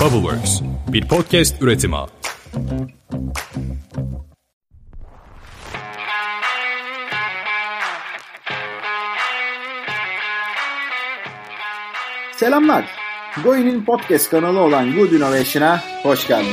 Bubbleworks, bir podcast üretimi. Selamlar. Goin'in podcast kanalı olan Good Innovation'a hoş geldin.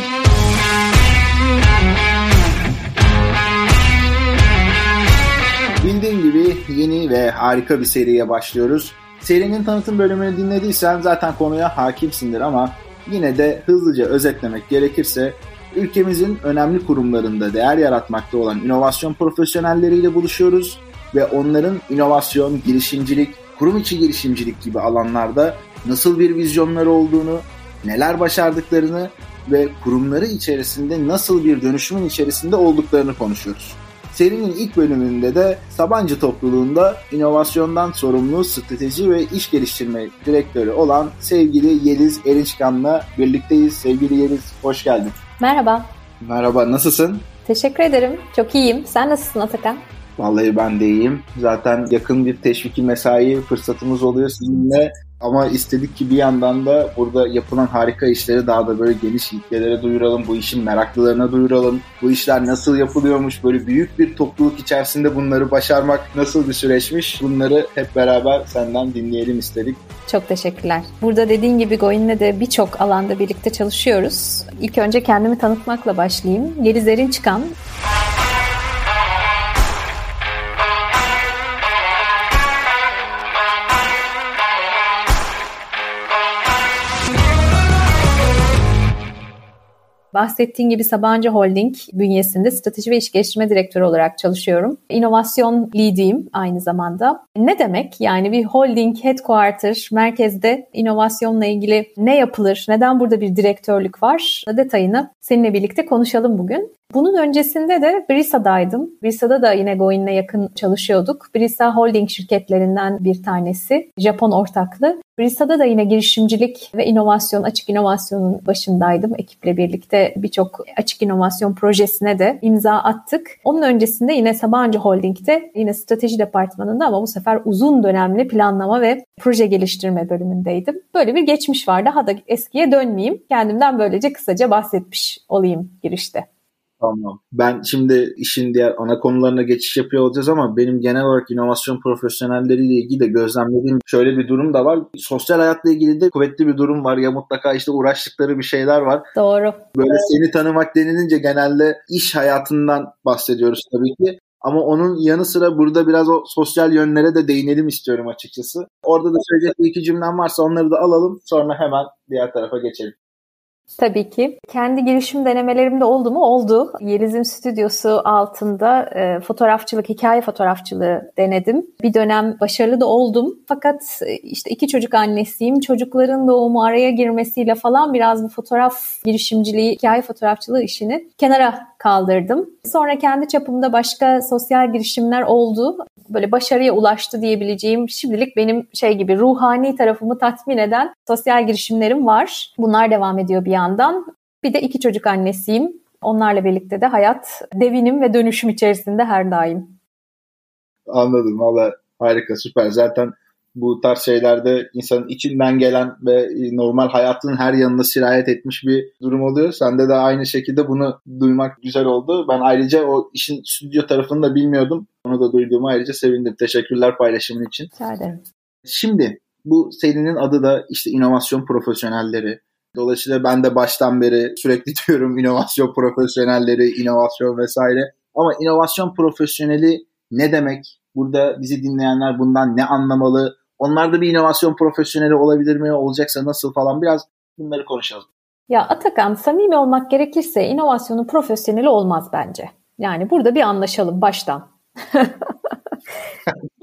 Bildiğin gibi yeni ve harika bir seriye başlıyoruz. Serinin tanıtım bölümünü dinlediysen zaten konuya hakimsindir ama yine de hızlıca özetlemek gerekirse ülkemizin önemli kurumlarında değer yaratmakta olan inovasyon profesyonelleriyle buluşuyoruz ve onların inovasyon, girişimcilik, kurum içi girişimcilik gibi alanlarda nasıl bir vizyonları olduğunu, neler başardıklarını ve kurumları içerisinde nasıl bir dönüşümün içerisinde olduklarını konuşuyoruz. Serinin ilk bölümünde de Sabancı topluluğunda inovasyondan sorumlu strateji ve iş geliştirme direktörü olan sevgili Yeliz Erinçkan'la birlikteyiz. Sevgili Yeliz hoş geldin. Merhaba. Merhaba nasılsın? Teşekkür ederim. Çok iyiyim. Sen nasılsın Atakan? Vallahi ben de iyiyim. Zaten yakın bir teşviki mesai fırsatımız oluyor sizinle. Ama istedik ki bir yandan da burada yapılan harika işleri daha da böyle geniş kitlelere duyuralım. Bu işin meraklılarına duyuralım. Bu işler nasıl yapılıyormuş? Böyle büyük bir topluluk içerisinde bunları başarmak nasıl bir süreçmiş? Bunları hep beraber senden dinleyelim istedik. Çok teşekkürler. Burada dediğin gibi Goin'le de birçok alanda birlikte çalışıyoruz. İlk önce kendimi tanıtmakla başlayayım. Yelizlerin çıkan Bahsettiğim gibi Sabancı Holding bünyesinde strateji ve iş geliştirme direktörü olarak çalışıyorum. İnovasyon lead'iyim aynı zamanda. Ne demek? Yani bir holding headquarter merkezde inovasyonla ilgili ne yapılır? Neden burada bir direktörlük var? Detayını seninle birlikte konuşalım bugün. Bunun öncesinde de Brisa'daydım. Brisa'da da yine Goin'le yakın çalışıyorduk. Brisa Holding şirketlerinden bir tanesi. Japon ortaklı. Brisa'da da yine girişimcilik ve inovasyon, açık inovasyonun başındaydım. Ekiple birlikte birçok açık inovasyon projesine de imza attık. Onun öncesinde yine Sabancı Holding'de yine strateji departmanında ama bu sefer uzun dönemli planlama ve proje geliştirme bölümündeydim. Böyle bir geçmiş var. Daha da eskiye dönmeyeyim. Kendimden böylece kısaca bahsetmiş olayım girişte. Tamam. Ben şimdi işin diğer ana konularına geçiş yapıyor olacağız ama benim genel olarak inovasyon profesyonelleriyle ilgili de gözlemlediğim şöyle bir durum da var. Sosyal hayatla ilgili de kuvvetli bir durum var. Ya mutlaka işte uğraştıkları bir şeyler var. Doğru. Böyle evet. seni tanımak denilince genelde iş hayatından bahsediyoruz tabii ki. Ama onun yanı sıra burada biraz o sosyal yönlere de değinelim istiyorum açıkçası. Orada da söyleyecek bir iki cümlem varsa onları da alalım. Sonra hemen diğer tarafa geçelim. Tabii ki. Kendi girişim denemelerimde oldu mu? Oldu. Yeliz'in stüdyosu altında e, fotoğrafçılık, hikaye fotoğrafçılığı denedim. Bir dönem başarılı da oldum. Fakat e, işte iki çocuk annesiyim. Çocukların doğumu araya girmesiyle falan biraz bu fotoğraf girişimciliği, hikaye fotoğrafçılığı işini kenara kaldırdım. Sonra kendi çapımda başka sosyal girişimler oldu. Böyle başarıya ulaştı diyebileceğim şimdilik benim şey gibi ruhani tarafımı tatmin eden sosyal girişimlerim var. Bunlar devam ediyor bir yandan. Bir de iki çocuk annesiyim. Onlarla birlikte de hayat devinim ve dönüşüm içerisinde her daim. Anladım valla harika süper. Zaten bu tarz şeylerde insanın içinden gelen ve normal hayatın her yanında sirayet etmiş bir durum oluyor. Sende de aynı şekilde bunu duymak güzel oldu. Ben ayrıca o işin stüdyo tarafını da bilmiyordum. Onu da duyduğuma ayrıca sevindim. Teşekkürler paylaşımın için. Rica ederim. Şimdi bu serinin adı da işte inovasyon profesyonelleri. Dolayısıyla ben de baştan beri sürekli diyorum inovasyon profesyonelleri, inovasyon vesaire. Ama inovasyon profesyoneli ne demek? Burada bizi dinleyenler bundan ne anlamalı? Onlar da bir inovasyon profesyoneli olabilir mi? Olacaksa nasıl falan biraz bunları konuşalım. Ya Atakan samimi olmak gerekirse inovasyonun profesyoneli olmaz bence. Yani burada bir anlaşalım baştan.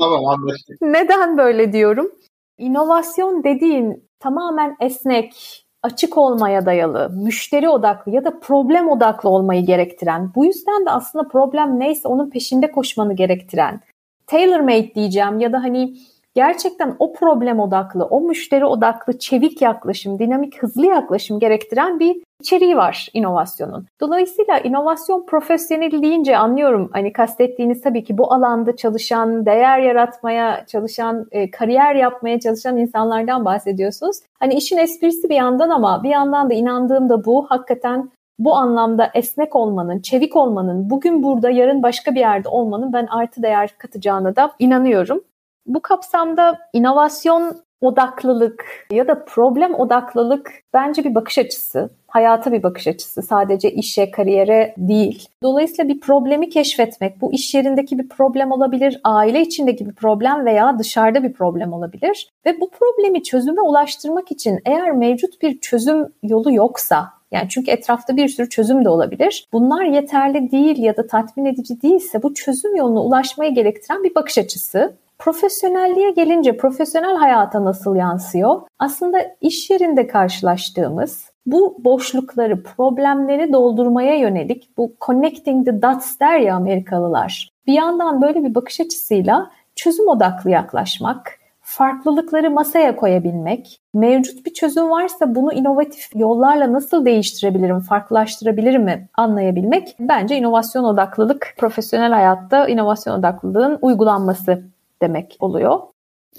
tamam anlaştık. Neden böyle diyorum? İnovasyon dediğin tamamen esnek, açık olmaya dayalı, müşteri odaklı ya da problem odaklı olmayı gerektiren, bu yüzden de aslında problem neyse onun peşinde koşmanı gerektiren, tailor made diyeceğim ya da hani gerçekten o problem odaklı, o müşteri odaklı, çevik yaklaşım, dinamik, hızlı yaklaşım gerektiren bir içeriği var inovasyonun. Dolayısıyla inovasyon profesyoneli deyince anlıyorum hani kastettiğiniz tabii ki bu alanda çalışan, değer yaratmaya çalışan, e, kariyer yapmaya çalışan insanlardan bahsediyorsunuz. Hani işin esprisi bir yandan ama bir yandan da inandığım da bu hakikaten bu anlamda esnek olmanın, çevik olmanın, bugün burada yarın başka bir yerde olmanın ben artı değer katacağına da inanıyorum. Bu kapsamda inovasyon odaklılık ya da problem odaklılık bence bir bakış açısı. Hayata bir bakış açısı. Sadece işe, kariyere değil. Dolayısıyla bir problemi keşfetmek, bu iş yerindeki bir problem olabilir, aile içindeki bir problem veya dışarıda bir problem olabilir. Ve bu problemi çözüme ulaştırmak için eğer mevcut bir çözüm yolu yoksa, yani çünkü etrafta bir sürü çözüm de olabilir. Bunlar yeterli değil ya da tatmin edici değilse bu çözüm yoluna ulaşmayı gerektiren bir bakış açısı. Profesyonelliğe gelince profesyonel hayata nasıl yansıyor? Aslında iş yerinde karşılaştığımız bu boşlukları, problemleri doldurmaya yönelik bu connecting the dots der ya Amerikalılar. Bir yandan böyle bir bakış açısıyla çözüm odaklı yaklaşmak, farklılıkları masaya koyabilmek, mevcut bir çözüm varsa bunu inovatif yollarla nasıl değiştirebilirim, farklılaştırabilirim mi anlayabilmek bence inovasyon odaklılık, profesyonel hayatta inovasyon odaklılığın uygulanması demek oluyor.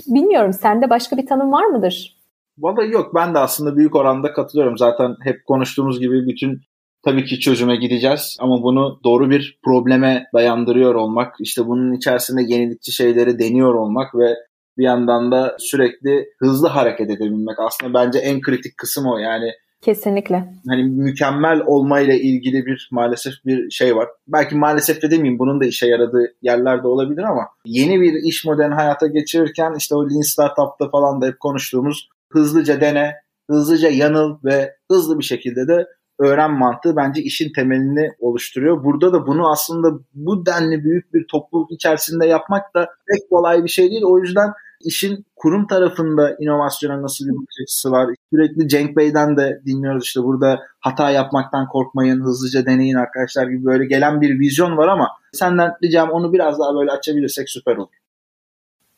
Bilmiyorum sende başka bir tanım var mıdır? Vallahi yok ben de aslında büyük oranda katılıyorum. Zaten hep konuştuğumuz gibi bütün tabii ki çözüme gideceğiz ama bunu doğru bir probleme dayandırıyor olmak, işte bunun içerisinde yenilikçi şeyleri deniyor olmak ve bir yandan da sürekli hızlı hareket edebilmek aslında bence en kritik kısım o. Yani Kesinlikle. Hani mükemmel olmayla ilgili bir maalesef bir şey var. Belki maalesef de demeyeyim bunun da işe yaradığı yerler de olabilir ama yeni bir iş modelini hayata geçirirken işte o Lean Startup'ta falan da hep konuştuğumuz hızlıca dene, hızlıca yanıl ve hızlı bir şekilde de öğren mantığı bence işin temelini oluşturuyor. Burada da bunu aslında bu denli büyük bir topluluk içerisinde yapmak da pek kolay bir şey değil. O yüzden işin kurum tarafında inovasyona nasıl bir bakış açısı var? Sürekli Cenk Bey'den de dinliyoruz işte burada hata yapmaktan korkmayın, hızlıca deneyin arkadaşlar gibi böyle gelen bir vizyon var ama senden ricam onu biraz daha böyle açabilirsek süper olur.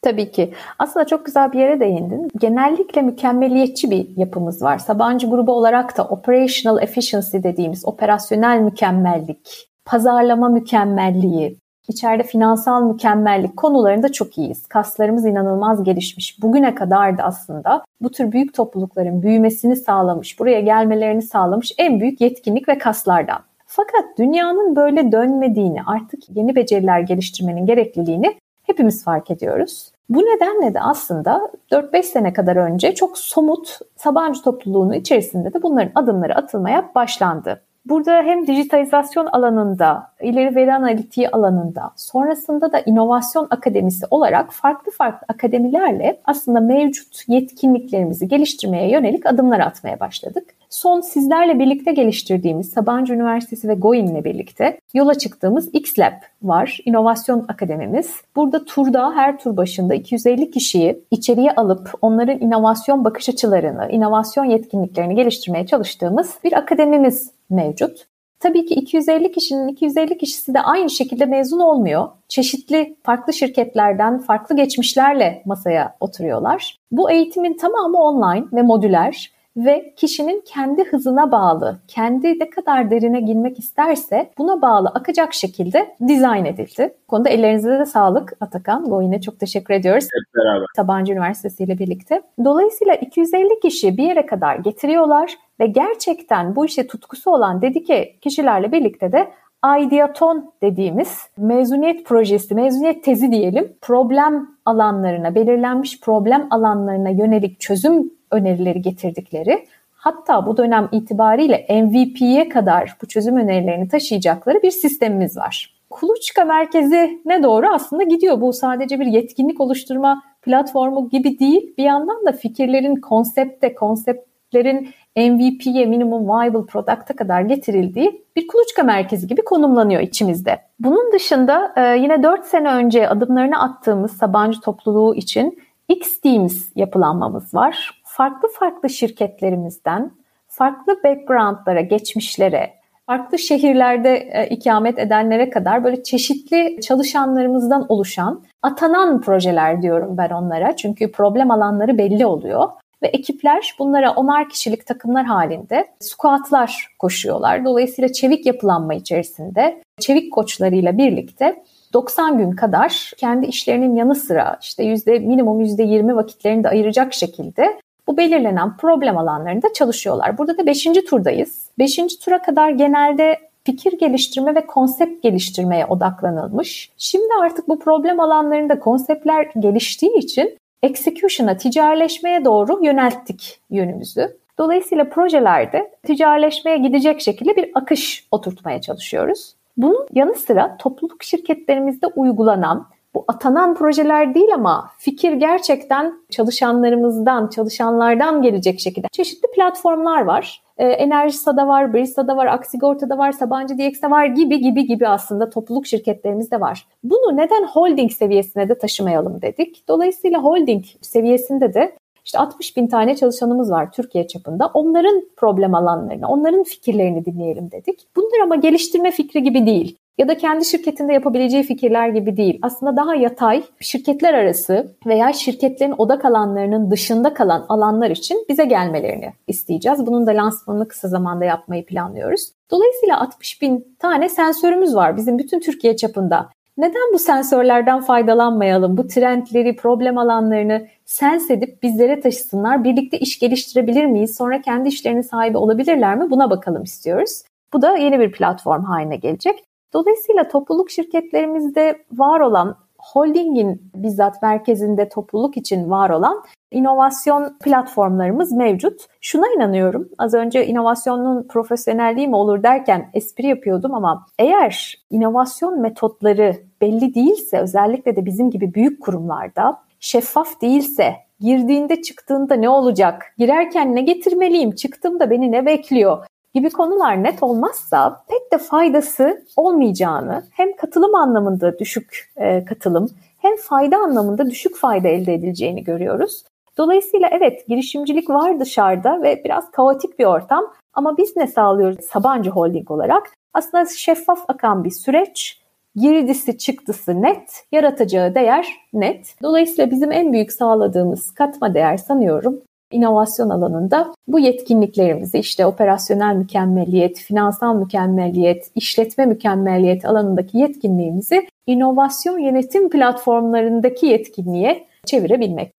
Tabii ki. Aslında çok güzel bir yere değindin. Genellikle mükemmeliyetçi bir yapımız var. Sabancı grubu olarak da operational efficiency dediğimiz operasyonel mükemmellik, pazarlama mükemmelliği, İçeride finansal mükemmellik konularında çok iyiyiz. Kaslarımız inanılmaz gelişmiş. Bugüne kadar da aslında bu tür büyük toplulukların büyümesini sağlamış, buraya gelmelerini sağlamış en büyük yetkinlik ve kaslardan. Fakat dünyanın böyle dönmediğini, artık yeni beceriler geliştirmenin gerekliliğini hepimiz fark ediyoruz. Bu nedenle de aslında 4-5 sene kadar önce çok somut Sabancı topluluğunun içerisinde de bunların adımları atılmaya başlandı. Burada hem dijitalizasyon alanında, ileri veri analitiği alanında, sonrasında da inovasyon akademisi olarak farklı farklı akademilerle aslında mevcut yetkinliklerimizi geliştirmeye yönelik adımlar atmaya başladık. Son sizlerle birlikte geliştirdiğimiz Sabancı Üniversitesi ve GOİN ile birlikte yola çıktığımız XLab var. İnovasyon akademimiz. Burada turda her tur başında 250 kişiyi içeriye alıp onların inovasyon bakış açılarını, inovasyon yetkinliklerini geliştirmeye çalıştığımız bir akademimiz mevcut. Tabii ki 250 kişinin 250 kişisi de aynı şekilde mezun olmuyor. Çeşitli farklı şirketlerden farklı geçmişlerle masaya oturuyorlar. Bu eğitimin tamamı online ve modüler ve kişinin kendi hızına bağlı, kendi ne kadar derine girmek isterse buna bağlı akacak şekilde dizayn edildi. Bu konuda ellerinize de sağlık Atakan. Goyin'e çok teşekkür ediyoruz. Hep beraber. Sabancı Üniversitesi ile birlikte. Dolayısıyla 250 kişi bir yere kadar getiriyorlar ve gerçekten bu işe tutkusu olan dedike kişilerle birlikte de Ideaton dediğimiz mezuniyet projesi, mezuniyet tezi diyelim, problem alanlarına, belirlenmiş problem alanlarına yönelik çözüm önerileri getirdikleri, hatta bu dönem itibariyle MVP'ye kadar bu çözüm önerilerini taşıyacakları bir sistemimiz var. Kuluçka merkezi ne doğru aslında gidiyor. Bu sadece bir yetkinlik oluşturma platformu gibi değil. Bir yandan da fikirlerin konsepte, konseptlerin MVP'ye minimum viable product'a kadar getirildiği bir kuluçka merkezi gibi konumlanıyor içimizde. Bunun dışında e, yine 4 sene önce adımlarını attığımız Sabancı topluluğu için X-Teams yapılanmamız var. Farklı farklı şirketlerimizden, farklı backgroundlara, geçmişlere, farklı şehirlerde e, ikamet edenlere kadar böyle çeşitli çalışanlarımızdan oluşan atanan projeler diyorum ben onlara. Çünkü problem alanları belli oluyor. ve ekipler bunlara onar kişilik takımlar halinde squatlar koşuyorlar. Dolayısıyla çevik yapılanma içerisinde çevik koçlarıyla birlikte 90 gün kadar kendi işlerinin yanı sıra işte yüzde minimum yüzde 20 vakitlerini de ayıracak şekilde bu belirlenen problem alanlarında çalışıyorlar. Burada da 5. turdayız. 5. tura kadar genelde fikir geliştirme ve konsept geliştirmeye odaklanılmış. Şimdi artık bu problem alanlarında konseptler geliştiği için execution'a, ticarileşmeye doğru yönelttik yönümüzü. Dolayısıyla projelerde ticarileşmeye gidecek şekilde bir akış oturtmaya çalışıyoruz. Bunun yanı sıra topluluk şirketlerimizde uygulanan bu atanan projeler değil ama fikir gerçekten çalışanlarımızdan, çalışanlardan gelecek şekilde çeşitli platformlar var. E, Enerjisa'da var, Brista'da var, Aksigorta'da var, Sabancı DX'de var gibi gibi gibi aslında topluluk şirketlerimizde var. Bunu neden holding seviyesine de taşımayalım dedik. Dolayısıyla holding seviyesinde de işte 60 bin tane çalışanımız var Türkiye çapında. Onların problem alanlarını, onların fikirlerini dinleyelim dedik. Bunlar ama geliştirme fikri gibi değil ya da kendi şirketinde yapabileceği fikirler gibi değil. Aslında daha yatay, şirketler arası veya şirketlerin odak alanlarının dışında kalan alanlar için bize gelmelerini isteyeceğiz. Bunun da lansmanını kısa zamanda yapmayı planlıyoruz. Dolayısıyla 60 bin tane sensörümüz var bizim bütün Türkiye çapında. Neden bu sensörlerden faydalanmayalım? Bu trendleri, problem alanlarını sens edip bizlere taşısınlar. Birlikte iş geliştirebilir miyiz? Sonra kendi işlerinin sahibi olabilirler mi? Buna bakalım istiyoruz. Bu da yeni bir platform haline gelecek. Dolayısıyla topluluk şirketlerimizde var olan holdingin bizzat merkezinde topluluk için var olan inovasyon platformlarımız mevcut. Şuna inanıyorum. Az önce inovasyonun profesyonelliği mi olur derken espri yapıyordum ama eğer inovasyon metotları belli değilse özellikle de bizim gibi büyük kurumlarda şeffaf değilse girdiğinde çıktığında ne olacak? Girerken ne getirmeliyim? Çıktığımda beni ne bekliyor? Gibi konular net olmazsa pek de faydası olmayacağını hem katılım anlamında düşük e, katılım hem fayda anlamında düşük fayda elde edileceğini görüyoruz. Dolayısıyla evet girişimcilik var dışarıda ve biraz kaotik bir ortam ama biz ne sağlıyoruz Sabancı Holding olarak? Aslında şeffaf akan bir süreç, girdisi çıktısı net, yaratacağı değer net. Dolayısıyla bizim en büyük sağladığımız katma değer sanıyorum inovasyon alanında bu yetkinliklerimizi işte operasyonel mükemmeliyet, finansal mükemmeliyet, işletme mükemmeliyet alanındaki yetkinliğimizi inovasyon yönetim platformlarındaki yetkinliğe çevirebilmek.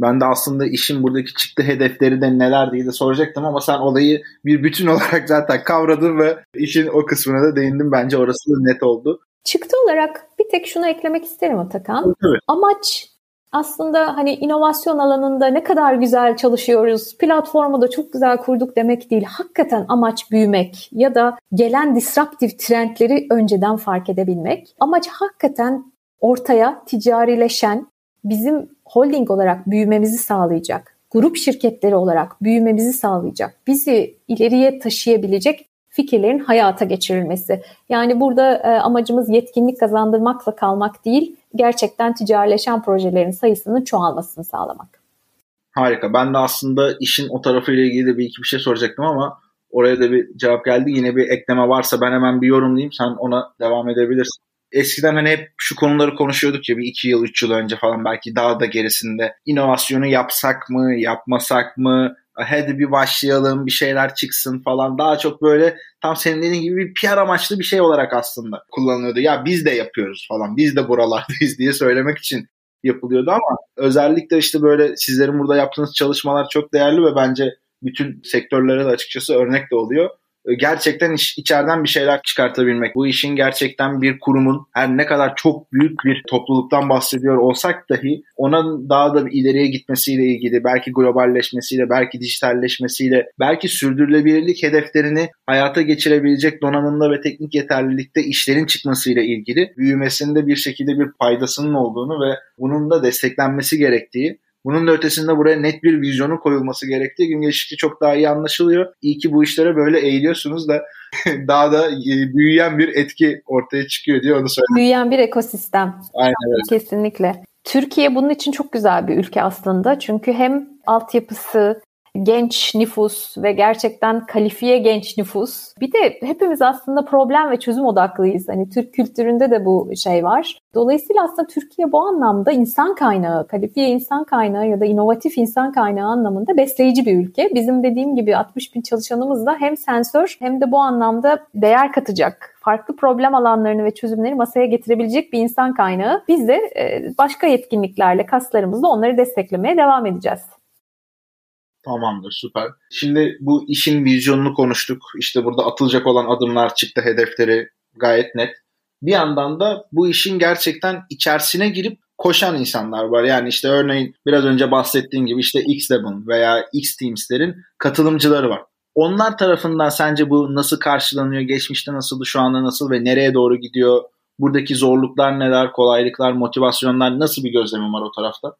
Ben de aslında işin buradaki çıktı hedefleri de neler diye de soracaktım ama sen olayı bir bütün olarak zaten kavradın ve işin o kısmına da değindin. Bence orası da net oldu. Çıktı olarak bir tek şunu eklemek isterim Atakan. Evet. Amaç aslında hani inovasyon alanında ne kadar güzel çalışıyoruz, platformu da çok güzel kurduk demek değil. Hakikaten amaç büyümek ya da gelen disruptif trendleri önceden fark edebilmek. Amaç hakikaten ortaya ticarileşen, bizim holding olarak büyümemizi sağlayacak, grup şirketleri olarak büyümemizi sağlayacak, bizi ileriye taşıyabilecek fikirlerin hayata geçirilmesi. Yani burada e, amacımız yetkinlik kazandırmakla kalmak değil, gerçekten ticarileşen projelerin sayısının çoğalmasını sağlamak. Harika. Ben de aslında işin o tarafıyla ilgili de bir iki bir şey soracaktım ama oraya da bir cevap geldi. Yine bir ekleme varsa ben hemen bir yorumlayayım. Sen ona devam edebilirsin. Eskiden hani hep şu konuları konuşuyorduk ya bir iki yıl, üç yıl önce falan belki daha da gerisinde. inovasyonu yapsak mı, yapmasak mı? Hadi bir başlayalım bir şeyler çıksın falan daha çok böyle tam senin dediğin gibi bir PR amaçlı bir şey olarak aslında kullanılıyordu. Ya biz de yapıyoruz falan biz de buralardayız diye söylemek için yapılıyordu ama özellikle işte böyle sizlerin burada yaptığınız çalışmalar çok değerli ve bence bütün sektörlere de açıkçası örnek de oluyor gerçekten iç, içeriden bir şeyler çıkartabilmek. Bu işin gerçekten bir kurumun her ne kadar çok büyük bir topluluktan bahsediyor olsak dahi ona daha da ileriye gitmesiyle ilgili belki globalleşmesiyle, belki dijitalleşmesiyle, belki sürdürülebilirlik hedeflerini hayata geçirebilecek donanımda ve teknik yeterlilikte işlerin çıkmasıyla ilgili büyümesinde bir şekilde bir faydasının olduğunu ve bunun da desteklenmesi gerektiği bunun da ötesinde buraya net bir vizyonun koyulması gerektiği gün geçtikçe çok daha iyi anlaşılıyor. İyi ki bu işlere böyle eğiliyorsunuz da daha da e, büyüyen bir etki ortaya çıkıyor diye onu söyleyeyim. Büyüyen bir ekosistem. Aynen öyle. Kesinlikle. Türkiye bunun için çok güzel bir ülke aslında. Çünkü hem altyapısı genç nüfus ve gerçekten kalifiye genç nüfus. Bir de hepimiz aslında problem ve çözüm odaklıyız. Hani Türk kültüründe de bu şey var. Dolayısıyla aslında Türkiye bu anlamda insan kaynağı, kalifiye insan kaynağı ya da inovatif insan kaynağı anlamında besleyici bir ülke. Bizim dediğim gibi 60 bin çalışanımız da hem sensör hem de bu anlamda değer katacak farklı problem alanlarını ve çözümleri masaya getirebilecek bir insan kaynağı. Biz de e, başka yetkinliklerle, kaslarımızla onları desteklemeye devam edeceğiz. Tamamdır süper. Şimdi bu işin vizyonunu konuştuk. İşte burada atılacak olan adımlar çıktı, hedefleri gayet net. Bir yandan da bu işin gerçekten içerisine girip koşan insanlar var. Yani işte örneğin biraz önce bahsettiğim gibi işte X-Lab'ın veya X-Teams'lerin katılımcıları var. Onlar tarafından sence bu nasıl karşılanıyor? Geçmişte nasıldı, şu anda nasıl ve nereye doğru gidiyor? Buradaki zorluklar neler, kolaylıklar, motivasyonlar nasıl bir gözlemim var o tarafta?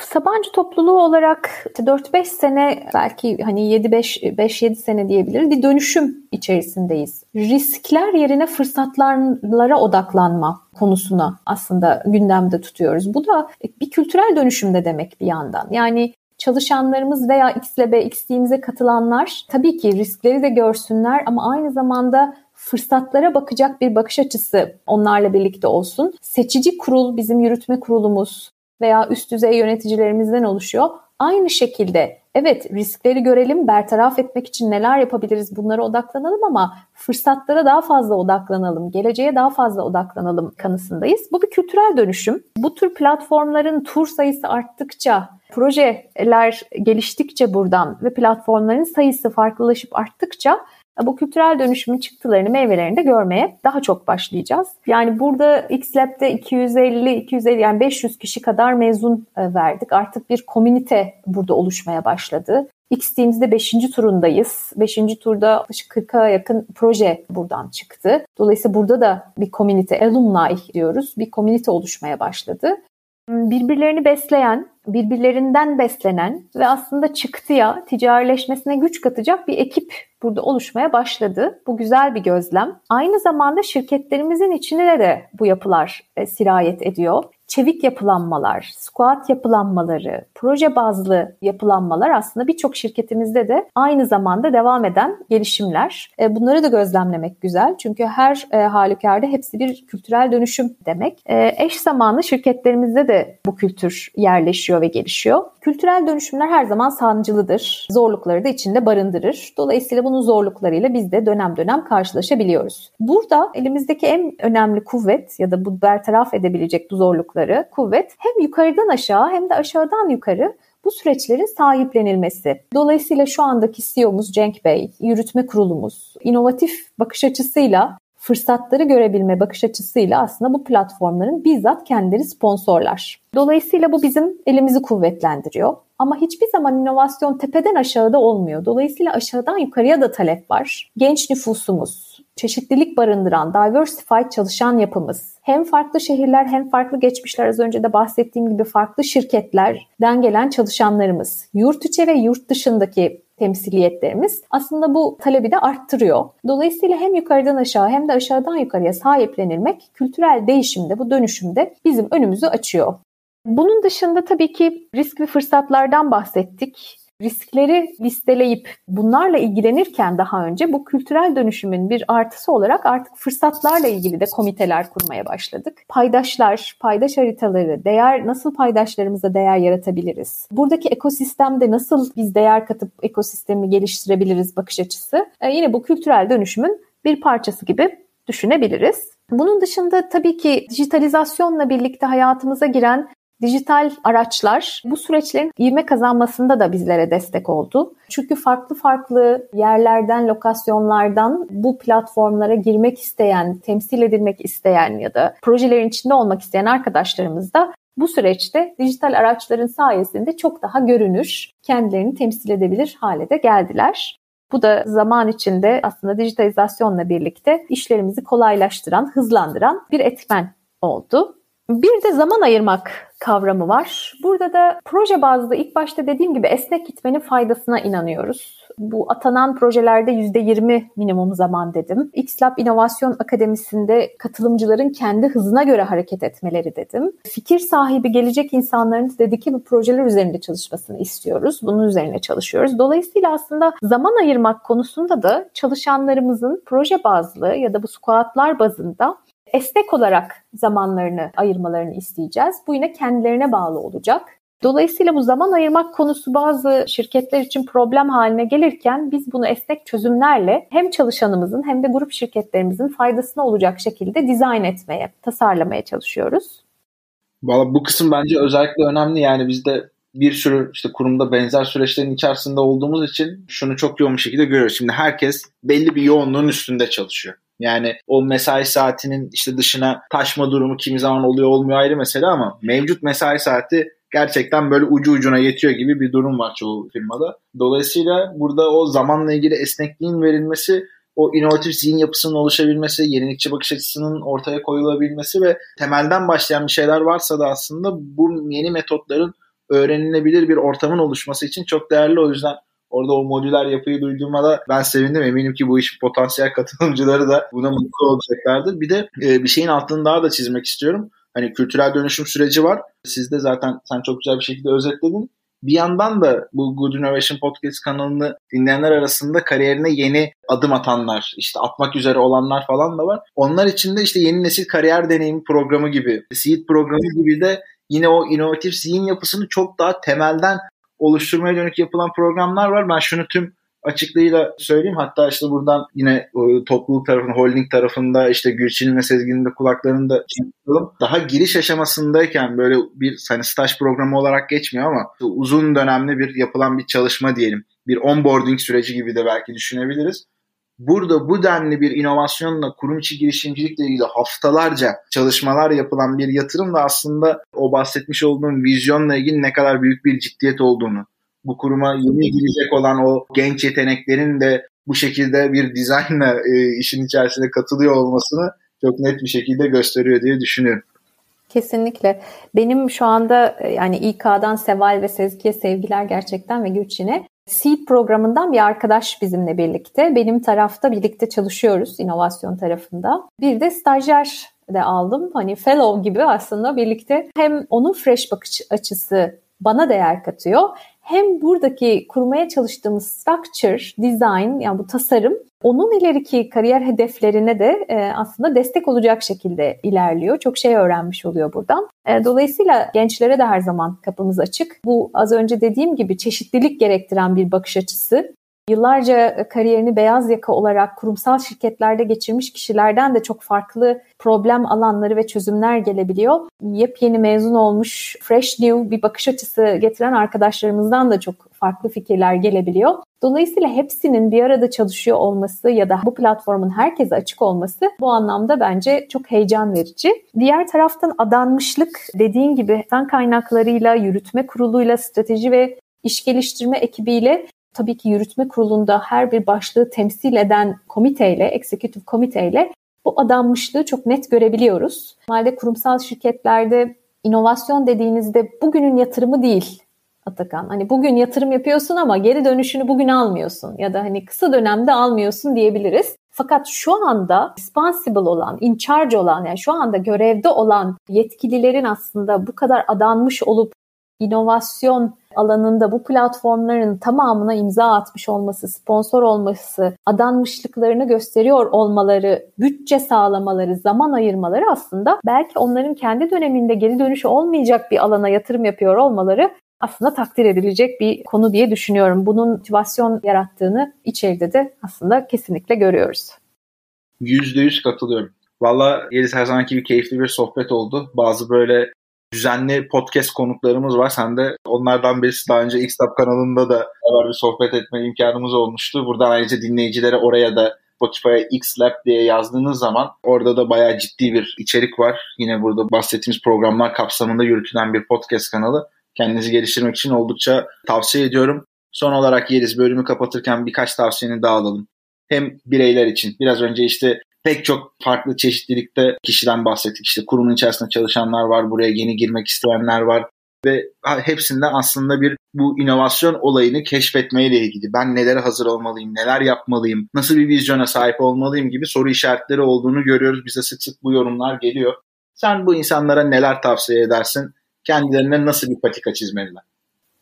Sabancı topluluğu olarak 4-5 sene belki hani 7-5-7 sene diyebiliriz bir dönüşüm içerisindeyiz. Riskler yerine fırsatlara odaklanma konusuna aslında gündemde tutuyoruz. Bu da bir kültürel dönüşüm de demek bir yandan. Yani çalışanlarımız veya XLB, XT'imize katılanlar tabii ki riskleri de görsünler ama aynı zamanda fırsatlara bakacak bir bakış açısı onlarla birlikte olsun. Seçici kurul bizim yürütme kurulumuz veya üst düzey yöneticilerimizden oluşuyor. Aynı şekilde evet riskleri görelim, bertaraf etmek için neler yapabiliriz bunlara odaklanalım ama fırsatlara daha fazla odaklanalım, geleceğe daha fazla odaklanalım kanısındayız. Bu bir kültürel dönüşüm. Bu tür platformların tur sayısı arttıkça, projeler geliştikçe buradan ve platformların sayısı farklılaşıp arttıkça bu kültürel dönüşümün çıktılarını, meyvelerini de görmeye daha çok başlayacağız. Yani burada X-Lab'de 250, 250 yani 500 kişi kadar mezun e, verdik. Artık bir komünite burada oluşmaya başladı. X Teams'de 5. turundayız. 5. turda yaklaşık 40'a yakın proje buradan çıktı. Dolayısıyla burada da bir komünite, alumni diyoruz. Bir komünite oluşmaya başladı. Birbirlerini besleyen, birbirlerinden beslenen ve aslında çıktıya, ticarileşmesine güç katacak bir ekip burada oluşmaya başladı. Bu güzel bir gözlem. Aynı zamanda şirketlerimizin içine de bu yapılar e, sirayet ediyor çevik yapılanmalar, squat yapılanmaları, proje bazlı yapılanmalar aslında birçok şirketimizde de aynı zamanda devam eden gelişimler. E, bunları da gözlemlemek güzel. Çünkü her e, halükarda hepsi bir kültürel dönüşüm demek. E, eş zamanlı şirketlerimizde de bu kültür yerleşiyor ve gelişiyor. Kültürel dönüşümler her zaman sancılıdır. Zorlukları da içinde barındırır. Dolayısıyla bunun zorluklarıyla biz de dönem dönem karşılaşabiliyoruz. Burada elimizdeki en önemli kuvvet ya da bu bertaraf edebilecek bu zorlukları kuvvet hem yukarıdan aşağı hem de aşağıdan yukarı bu süreçlerin sahiplenilmesi. Dolayısıyla şu andaki CEO'muz Cenk Bey, yürütme kurulumuz, inovatif bakış açısıyla fırsatları görebilme bakış açısıyla aslında bu platformların bizzat kendileri sponsorlar. Dolayısıyla bu bizim elimizi kuvvetlendiriyor. Ama hiçbir zaman inovasyon tepeden aşağıda olmuyor. Dolayısıyla aşağıdan yukarıya da talep var. Genç nüfusumuz, çeşitlilik barındıran, diversified çalışan yapımız, hem farklı şehirler hem farklı geçmişler az önce de bahsettiğim gibi farklı şirketlerden gelen çalışanlarımız, yurt içi ve yurt dışındaki temsiliyetlerimiz aslında bu talebi de arttırıyor. Dolayısıyla hem yukarıdan aşağı hem de aşağıdan yukarıya sahiplenilmek kültürel değişimde, bu dönüşümde bizim önümüzü açıyor. Bunun dışında tabii ki risk ve fırsatlardan bahsettik riskleri listeleyip bunlarla ilgilenirken daha önce bu kültürel dönüşümün bir artısı olarak artık fırsatlarla ilgili de komiteler kurmaya başladık. Paydaşlar, paydaş haritaları, değer nasıl paydaşlarımıza değer yaratabiliriz? Buradaki ekosistemde nasıl biz değer katıp ekosistemi geliştirebiliriz bakış açısı? E yine bu kültürel dönüşümün bir parçası gibi düşünebiliriz. Bunun dışında tabii ki dijitalizasyonla birlikte hayatımıza giren Dijital araçlar bu süreçlerin ivme kazanmasında da bizlere destek oldu. Çünkü farklı farklı yerlerden, lokasyonlardan bu platformlara girmek isteyen, temsil edilmek isteyen ya da projelerin içinde olmak isteyen arkadaşlarımız da bu süreçte dijital araçların sayesinde çok daha görünür, kendilerini temsil edebilir hale de geldiler. Bu da zaman içinde aslında dijitalizasyonla birlikte işlerimizi kolaylaştıran, hızlandıran bir etmen oldu. Bir de zaman ayırmak kavramı var. Burada da proje bazlı ilk başta dediğim gibi esnek gitmenin faydasına inanıyoruz. Bu atanan projelerde %20 minimum zaman dedim. XLab İnovasyon Akademisi'nde katılımcıların kendi hızına göre hareket etmeleri dedim. Fikir sahibi gelecek insanların dediki bu projeler üzerinde çalışmasını istiyoruz. Bunun üzerine çalışıyoruz. Dolayısıyla aslında zaman ayırmak konusunda da çalışanlarımızın proje bazlı ya da bu squatlar bazında esnek olarak zamanlarını ayırmalarını isteyeceğiz. Bu yine kendilerine bağlı olacak. Dolayısıyla bu zaman ayırmak konusu bazı şirketler için problem haline gelirken biz bunu esnek çözümlerle hem çalışanımızın hem de grup şirketlerimizin faydasına olacak şekilde dizayn etmeye, tasarlamaya çalışıyoruz. Valla bu kısım bence özellikle önemli. Yani biz de bir sürü işte kurumda benzer süreçlerin içerisinde olduğumuz için şunu çok yoğun bir şekilde görüyoruz. Şimdi herkes belli bir yoğunluğun üstünde çalışıyor. Yani o mesai saatinin işte dışına taşma durumu kimi zaman oluyor olmuyor ayrı mesele ama mevcut mesai saati gerçekten böyle ucu ucuna yetiyor gibi bir durum var çoğu firmada. Dolayısıyla burada o zamanla ilgili esnekliğin verilmesi o inovatif zihin yapısının oluşabilmesi, yenilikçi bakış açısının ortaya koyulabilmesi ve temelden başlayan bir şeyler varsa da aslında bu yeni metotların öğrenilebilir bir ortamın oluşması için çok değerli. O yüzden orada o modüler yapıyı duyduğuma da ben sevindim. Eminim ki bu iş potansiyel katılımcıları da buna mutlu olacaklardır. Bir de e, bir şeyin altını daha da çizmek istiyorum. Hani kültürel dönüşüm süreci var. Siz de zaten sen çok güzel bir şekilde özetledin. Bir yandan da bu Good Innovation Podcast kanalını dinleyenler arasında kariyerine yeni adım atanlar, işte atmak üzere olanlar falan da var. Onlar için de işte yeni nesil kariyer deneyimi programı gibi, Seed programı gibi de yine o inovatif zihin yapısını çok daha temelden oluşturmaya dönük yapılan programlar var. Ben şunu tüm açıklığıyla söyleyeyim. Hatta işte buradan yine e, topluluk tarafında, holding tarafında işte Gülçin'in ve Sezgin'in de kulaklarını da çekiyorum. Daha giriş aşamasındayken böyle bir hani staj programı olarak geçmiyor ama uzun dönemli bir yapılan bir çalışma diyelim. Bir onboarding süreci gibi de belki düşünebiliriz. Burada bu denli bir inovasyonla kurum içi girişimcilikle ilgili haftalarca çalışmalar yapılan bir yatırım da aslında o bahsetmiş olduğum vizyonla ilgili ne kadar büyük bir ciddiyet olduğunu, bu kuruma yeni girecek olan o genç yeteneklerin de bu şekilde bir dizaynla e, işin içerisinde katılıyor olmasını çok net bir şekilde gösteriyor diye düşünüyorum. Kesinlikle. Benim şu anda e, yani İK'dan Seval ve Sezgi'ye sevgiler gerçekten ve Gülçin'e. Seed programından bir arkadaş bizimle birlikte. Benim tarafta birlikte çalışıyoruz inovasyon tarafında. Bir de stajyer de aldım. Hani fellow gibi aslında birlikte hem onun fresh bakış açısı bana değer katıyor hem buradaki kurmaya çalıştığımız structure, design yani bu tasarım onun ileriki kariyer hedeflerine de e, aslında destek olacak şekilde ilerliyor. Çok şey öğrenmiş oluyor buradan. E, dolayısıyla gençlere de her zaman kapımız açık. Bu az önce dediğim gibi çeşitlilik gerektiren bir bakış açısı. Yıllarca kariyerini beyaz yaka olarak kurumsal şirketlerde geçirmiş kişilerden de çok farklı problem alanları ve çözümler gelebiliyor. Yepyeni mezun olmuş, fresh new bir bakış açısı getiren arkadaşlarımızdan da çok farklı fikirler gelebiliyor. Dolayısıyla hepsinin bir arada çalışıyor olması ya da bu platformun herkese açık olması bu anlamda bence çok heyecan verici. Diğer taraftan adanmışlık dediğin gibi insan kaynaklarıyla, yürütme kuruluyla, strateji ve iş geliştirme ekibiyle tabii ki yürütme kurulunda her bir başlığı temsil eden komiteyle, executive komiteyle bu adanmışlığı çok net görebiliyoruz. Normalde kurumsal şirketlerde inovasyon dediğinizde bugünün yatırımı değil Atakan. Hani bugün yatırım yapıyorsun ama geri dönüşünü bugün almıyorsun ya da hani kısa dönemde almıyorsun diyebiliriz. Fakat şu anda responsible olan, in charge olan yani şu anda görevde olan yetkililerin aslında bu kadar adanmış olup inovasyon alanında bu platformların tamamına imza atmış olması, sponsor olması, adanmışlıklarını gösteriyor olmaları, bütçe sağlamaları, zaman ayırmaları aslında belki onların kendi döneminde geri dönüşü olmayacak bir alana yatırım yapıyor olmaları aslında takdir edilecek bir konu diye düşünüyorum. Bunun motivasyon yarattığını içeride de aslında kesinlikle görüyoruz. Yüzde yüz katılıyorum. Valla Yeliz her zamanki bir keyifli bir sohbet oldu. Bazı böyle düzenli podcast konuklarımız var. Sen de onlardan birisi daha önce Xtap kanalında da beraber bir sohbet etme imkanımız olmuştu. Buradan ayrıca dinleyicilere oraya da Spotify'a Xlab diye yazdığınız zaman orada da bayağı ciddi bir içerik var. Yine burada bahsettiğimiz programlar kapsamında yürütülen bir podcast kanalı. Kendinizi geliştirmek için oldukça tavsiye ediyorum. Son olarak Yeriz bölümü kapatırken birkaç tavsiyeni daha alalım. Hem bireyler için biraz önce işte pek çok farklı çeşitlilikte kişiden bahsettik. İşte kurumun içerisinde çalışanlar var, buraya yeni girmek isteyenler var. ve hepsinde aslında bir bu inovasyon olayını keşfetmeyle ilgili. Ben nelere hazır olmalıyım, neler yapmalıyım, nasıl bir vizyona sahip olmalıyım gibi soru işaretleri olduğunu görüyoruz. Bize sık sık bu yorumlar geliyor. Sen bu insanlara neler tavsiye edersin? Kendilerine nasıl bir patika çizmeliler?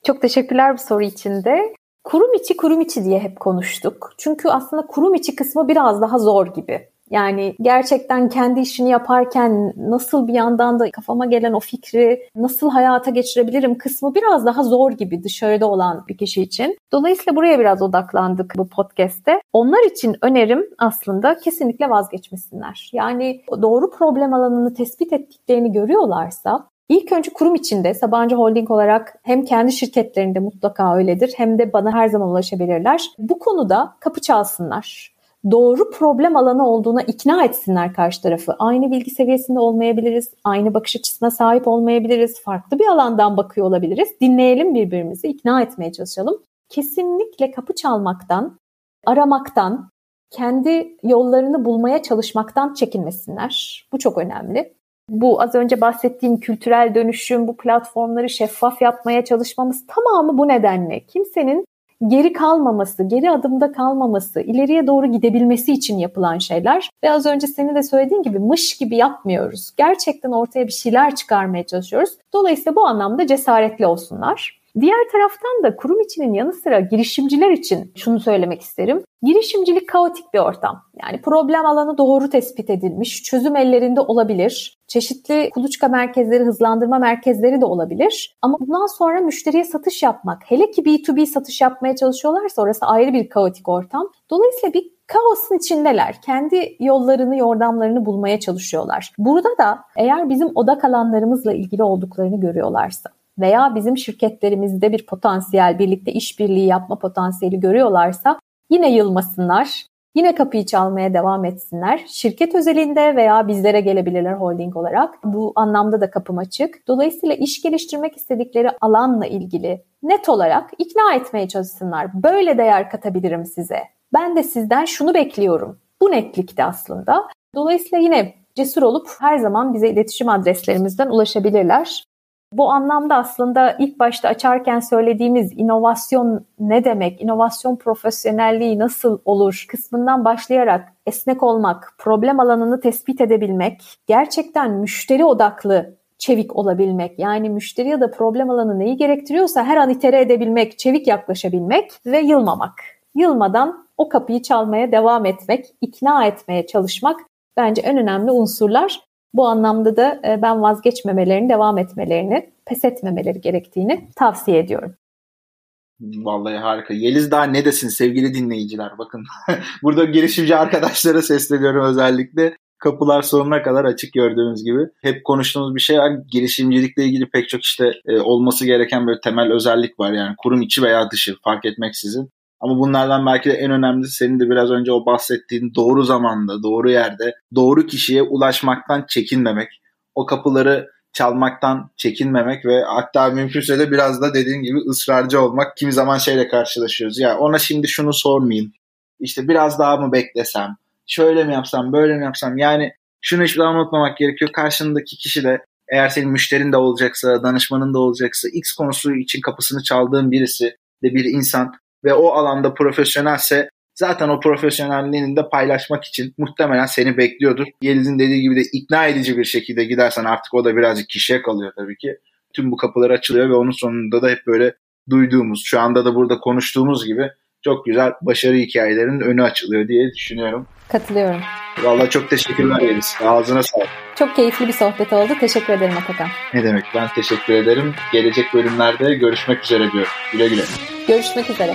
Çok teşekkürler bu soru için de. Kurum içi kurum içi diye hep konuştuk. Çünkü aslında kurum içi kısmı biraz daha zor gibi. Yani gerçekten kendi işini yaparken nasıl bir yandan da kafama gelen o fikri nasıl hayata geçirebilirim kısmı biraz daha zor gibi dışarıda olan bir kişi için. Dolayısıyla buraya biraz odaklandık bu podcast'te. Onlar için önerim aslında kesinlikle vazgeçmesinler. Yani doğru problem alanını tespit ettiklerini görüyorlarsa İlk önce kurum içinde Sabancı Holding olarak hem kendi şirketlerinde mutlaka öyledir hem de bana her zaman ulaşabilirler. Bu konuda kapı çalsınlar doğru problem alanı olduğuna ikna etsinler karşı tarafı. Aynı bilgi seviyesinde olmayabiliriz, aynı bakış açısına sahip olmayabiliriz, farklı bir alandan bakıyor olabiliriz. Dinleyelim birbirimizi, ikna etmeye çalışalım. Kesinlikle kapı çalmaktan, aramaktan, kendi yollarını bulmaya çalışmaktan çekinmesinler. Bu çok önemli. Bu az önce bahsettiğim kültürel dönüşüm, bu platformları şeffaf yapmaya çalışmamız tamamı bu nedenle. Kimsenin geri kalmaması, geri adımda kalmaması, ileriye doğru gidebilmesi için yapılan şeyler. Ve az önce senin de söylediğin gibi mış gibi yapmıyoruz. Gerçekten ortaya bir şeyler çıkarmaya çalışıyoruz. Dolayısıyla bu anlamda cesaretli olsunlar. Diğer taraftan da kurum içinin yanı sıra girişimciler için şunu söylemek isterim. Girişimcilik kaotik bir ortam. Yani problem alanı doğru tespit edilmiş, çözüm ellerinde olabilir. Çeşitli kuluçka merkezleri, hızlandırma merkezleri de olabilir. Ama bundan sonra müşteriye satış yapmak, hele ki B2B satış yapmaya çalışıyorlarsa orası ayrı bir kaotik ortam. Dolayısıyla bir kaosun içindeler. Kendi yollarını, yordamlarını bulmaya çalışıyorlar. Burada da eğer bizim odak alanlarımızla ilgili olduklarını görüyorlarsa, veya bizim şirketlerimizde bir potansiyel, birlikte işbirliği yapma potansiyeli görüyorlarsa yine yılmasınlar. Yine kapıyı çalmaya devam etsinler. Şirket özelinde veya bizlere gelebilirler holding olarak. Bu anlamda da kapım açık. Dolayısıyla iş geliştirmek istedikleri alanla ilgili net olarak ikna etmeye çalışsınlar. Böyle değer katabilirim size. Ben de sizden şunu bekliyorum. Bu netlikte aslında. Dolayısıyla yine cesur olup her zaman bize iletişim adreslerimizden ulaşabilirler. Bu anlamda aslında ilk başta açarken söylediğimiz inovasyon ne demek, inovasyon profesyonelliği nasıl olur kısmından başlayarak esnek olmak, problem alanını tespit edebilmek, gerçekten müşteri odaklı çevik olabilmek. Yani müşteri ya da problem alanı neyi gerektiriyorsa her an itere edebilmek, çevik yaklaşabilmek ve yılmamak. Yılmadan o kapıyı çalmaya devam etmek, ikna etmeye çalışmak bence en önemli unsurlar. Bu anlamda da e, ben vazgeçmemelerini, devam etmelerini, pes etmemeleri gerektiğini tavsiye ediyorum. Vallahi harika. Yeliz daha ne desin sevgili dinleyiciler bakın. Burada girişimci arkadaşlara sesleniyorum özellikle. Kapılar sonuna kadar açık gördüğünüz gibi. Hep konuştuğumuz bir şey var. Girişimcilikle ilgili pek çok işte e, olması gereken böyle temel özellik var. Yani kurum içi veya dışı fark etmeksizin. Ama bunlardan belki de en önemlisi senin de biraz önce o bahsettiğin doğru zamanda, doğru yerde, doğru kişiye ulaşmaktan çekinmemek. O kapıları çalmaktan çekinmemek ve hatta mümkünse de biraz da dediğin gibi ısrarcı olmak. Kimi zaman şeyle karşılaşıyoruz. Ya ona şimdi şunu sormayayım. İşte biraz daha mı beklesem? Şöyle mi yapsam, böyle mi yapsam? Yani şunu hiçbir zaman unutmamak gerekiyor. Karşındaki kişi de eğer senin müşterin de olacaksa, danışmanın da olacaksa, X konusu için kapısını çaldığın birisi de bir insan ve o alanda profesyonelse zaten o profesyonelliğini de paylaşmak için muhtemelen seni bekliyordur. Yeliz'in dediği gibi de ikna edici bir şekilde gidersen artık o da birazcık kişiye kalıyor tabii ki. Tüm bu kapılar açılıyor ve onun sonunda da hep böyle duyduğumuz, şu anda da burada konuştuğumuz gibi çok güzel başarı hikayelerinin önü açılıyor diye düşünüyorum. Katılıyorum. Vallahi çok teşekkürler Yeliz. Ağzına sağlık. Çok keyifli bir sohbet oldu. Teşekkür ederim Atakan. Ne demek ben teşekkür ederim. Gelecek bölümlerde görüşmek üzere diyorum. Güle güle. Görüşmek üzere.